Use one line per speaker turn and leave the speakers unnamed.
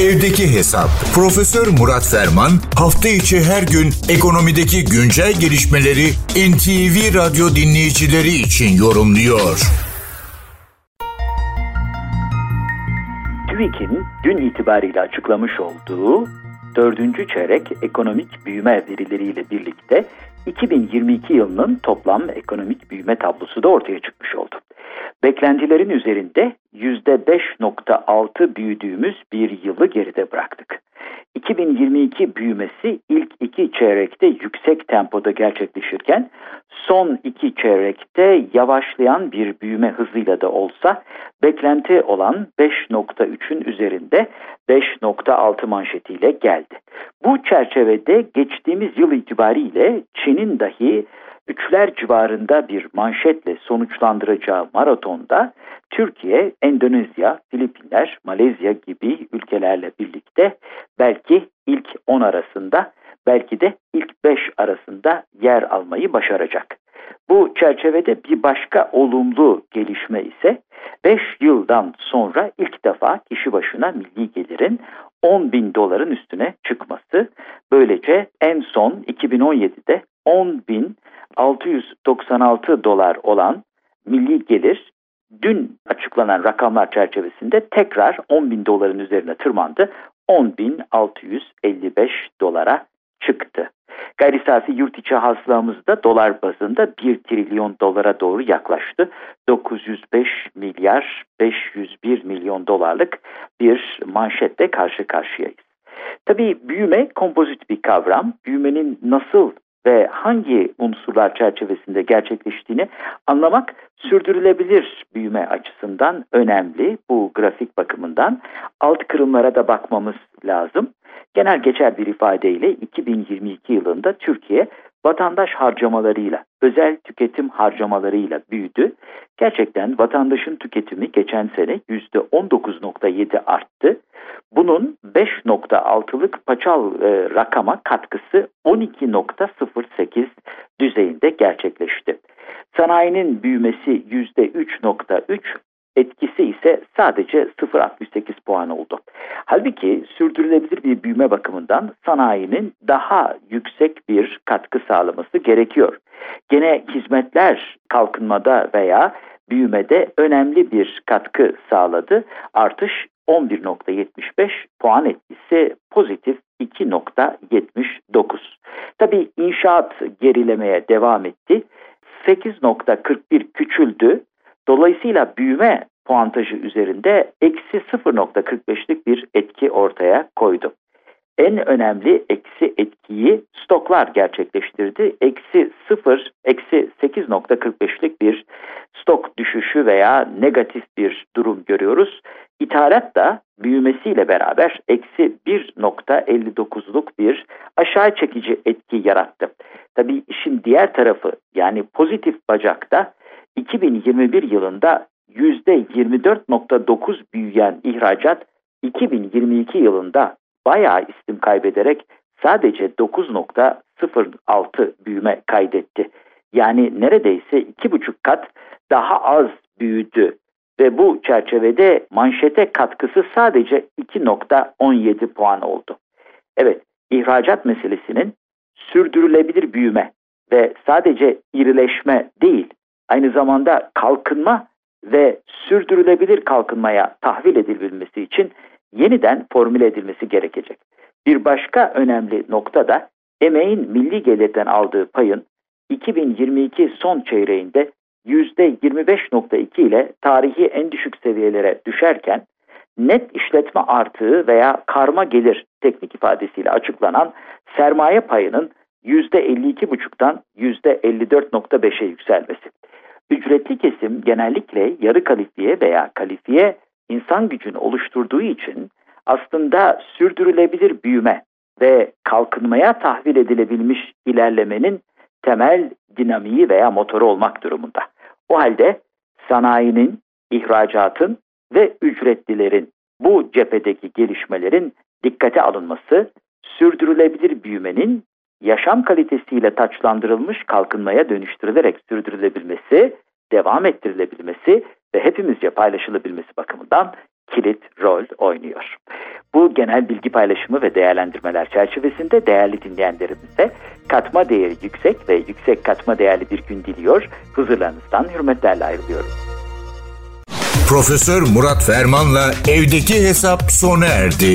Evdeki Hesap. Profesör Murat Ferman hafta içi her gün ekonomideki güncel gelişmeleri NTV Radyo dinleyicileri için yorumluyor.
TÜİK'in dün itibariyle açıklamış olduğu dördüncü çeyrek ekonomik büyüme verileriyle birlikte 2022 yılının toplam ekonomik büyüme tablosu da ortaya çıkmış oldu. Beklentilerin üzerinde %5.6 büyüdüğümüz bir yılı geride bıraktık. 2022 büyümesi ilk iki çeyrekte yüksek tempoda gerçekleşirken son iki çeyrekte yavaşlayan bir büyüme hızıyla da olsa beklenti olan 5.3'ün üzerinde 5.6 manşetiyle geldi. Bu çerçevede geçtiğimiz yıl itibariyle Çin'in dahi üçler civarında bir manşetle sonuçlandıracağı maratonda Türkiye, Endonezya, Filipinler, Malezya gibi ülkelerle birlikte belki ilk 10 arasında belki de ilk 5 arasında yer almayı başaracak. Bu çerçevede bir başka olumlu gelişme ise 5 yıldan sonra ilk defa kişi başına milli gelirin 10 bin doların üstüne çıkması. Böylece en son 2017'de 10 bin 696 dolar olan milli gelir dün açıklanan rakamlar çerçevesinde tekrar 10 bin doların üzerine tırmandı. 10.655 dolara çıktı. Gayri safi yurt içi hasılamız da dolar bazında 1 trilyon dolara doğru yaklaştı. 905 milyar 501 milyon dolarlık bir manşette karşı karşıyayız. Tabii büyüme kompozit bir kavram. Büyümenin nasıl ve hangi unsurlar çerçevesinde gerçekleştiğini anlamak sürdürülebilir büyüme açısından önemli bu grafik bakımından. Alt kırımlara da bakmamız lazım. Genel geçer bir ifadeyle 2022 yılında Türkiye vatandaş harcamalarıyla, özel tüketim harcamalarıyla büyüdü. Gerçekten vatandaşın tüketimi geçen sene %19.7 arttı. Bunun 5.6'lık paçal e, rakama katkısı 12.08 düzeyinde gerçekleşti. Sanayinin büyümesi %3.3, etkisi ise sadece 0.68 puan oldu. Halbuki sürdürülebilir bir büyüme bakımından sanayinin daha yüksek bir katkı sağlaması gerekiyor. Gene hizmetler kalkınmada veya büyümede önemli bir katkı sağladı. Artış 11.75 puan etkisi pozitif 2.79. Tabi inşaat gerilemeye devam etti. 8.41 küçüldü. Dolayısıyla büyüme puantajı üzerinde eksi 0.45'lik bir etki ortaya koydu. En önemli eksi etkiyi stoklar gerçekleştirdi. Eksi 0, eksi 8.45'lik bir stok düşüşü veya negatif bir durum görüyoruz. İthalat da büyümesiyle beraber eksi 1.59'luk bir aşağı çekici etki yarattı. Tabii işin diğer tarafı yani pozitif bacakta 2021 yılında %24.9 büyüyen ihracat 2022 yılında bayağı istim kaybederek sadece 9.06 büyüme kaydetti. Yani neredeyse iki buçuk kat daha az büyüdü ve bu çerçevede manşete katkısı sadece 2.17 puan oldu. Evet, ihracat meselesinin sürdürülebilir büyüme ve sadece irileşme değil, aynı zamanda kalkınma ve sürdürülebilir kalkınmaya tahvil edilebilmesi için yeniden formüle edilmesi gerekecek. Bir başka önemli nokta da emeğin milli gelirden aldığı payın 2022 son çeyreğinde %25.2 ile tarihi en düşük seviyelere düşerken net işletme artığı veya karma gelir teknik ifadesiyle açıklanan sermaye payının %52,5'tan %54.5'e yükselmesi. Ücretli kesim genellikle yarı kalifiye veya kalifiye insan gücünü oluşturduğu için aslında sürdürülebilir büyüme ve kalkınmaya tahvil edilebilmiş ilerlemenin temel dinamiği veya motoru olmak durumunda. O halde sanayinin, ihracatın ve ücretlilerin bu cephedeki gelişmelerin dikkate alınması, sürdürülebilir büyümenin yaşam kalitesiyle taçlandırılmış kalkınmaya dönüştürülerek sürdürülebilmesi, devam ettirilebilmesi ve hepimizce paylaşılabilmesi bakımından kilit rol oynuyor. Bu genel bilgi paylaşımı ve değerlendirmeler çerçevesinde değerli dinleyenlerimize katma değeri yüksek ve yüksek katma değerli bir gün diliyor. Huzurlarınızdan hürmetlerle ayrılıyorum.
Profesör Murat Ferman'la evdeki hesap sona erdi.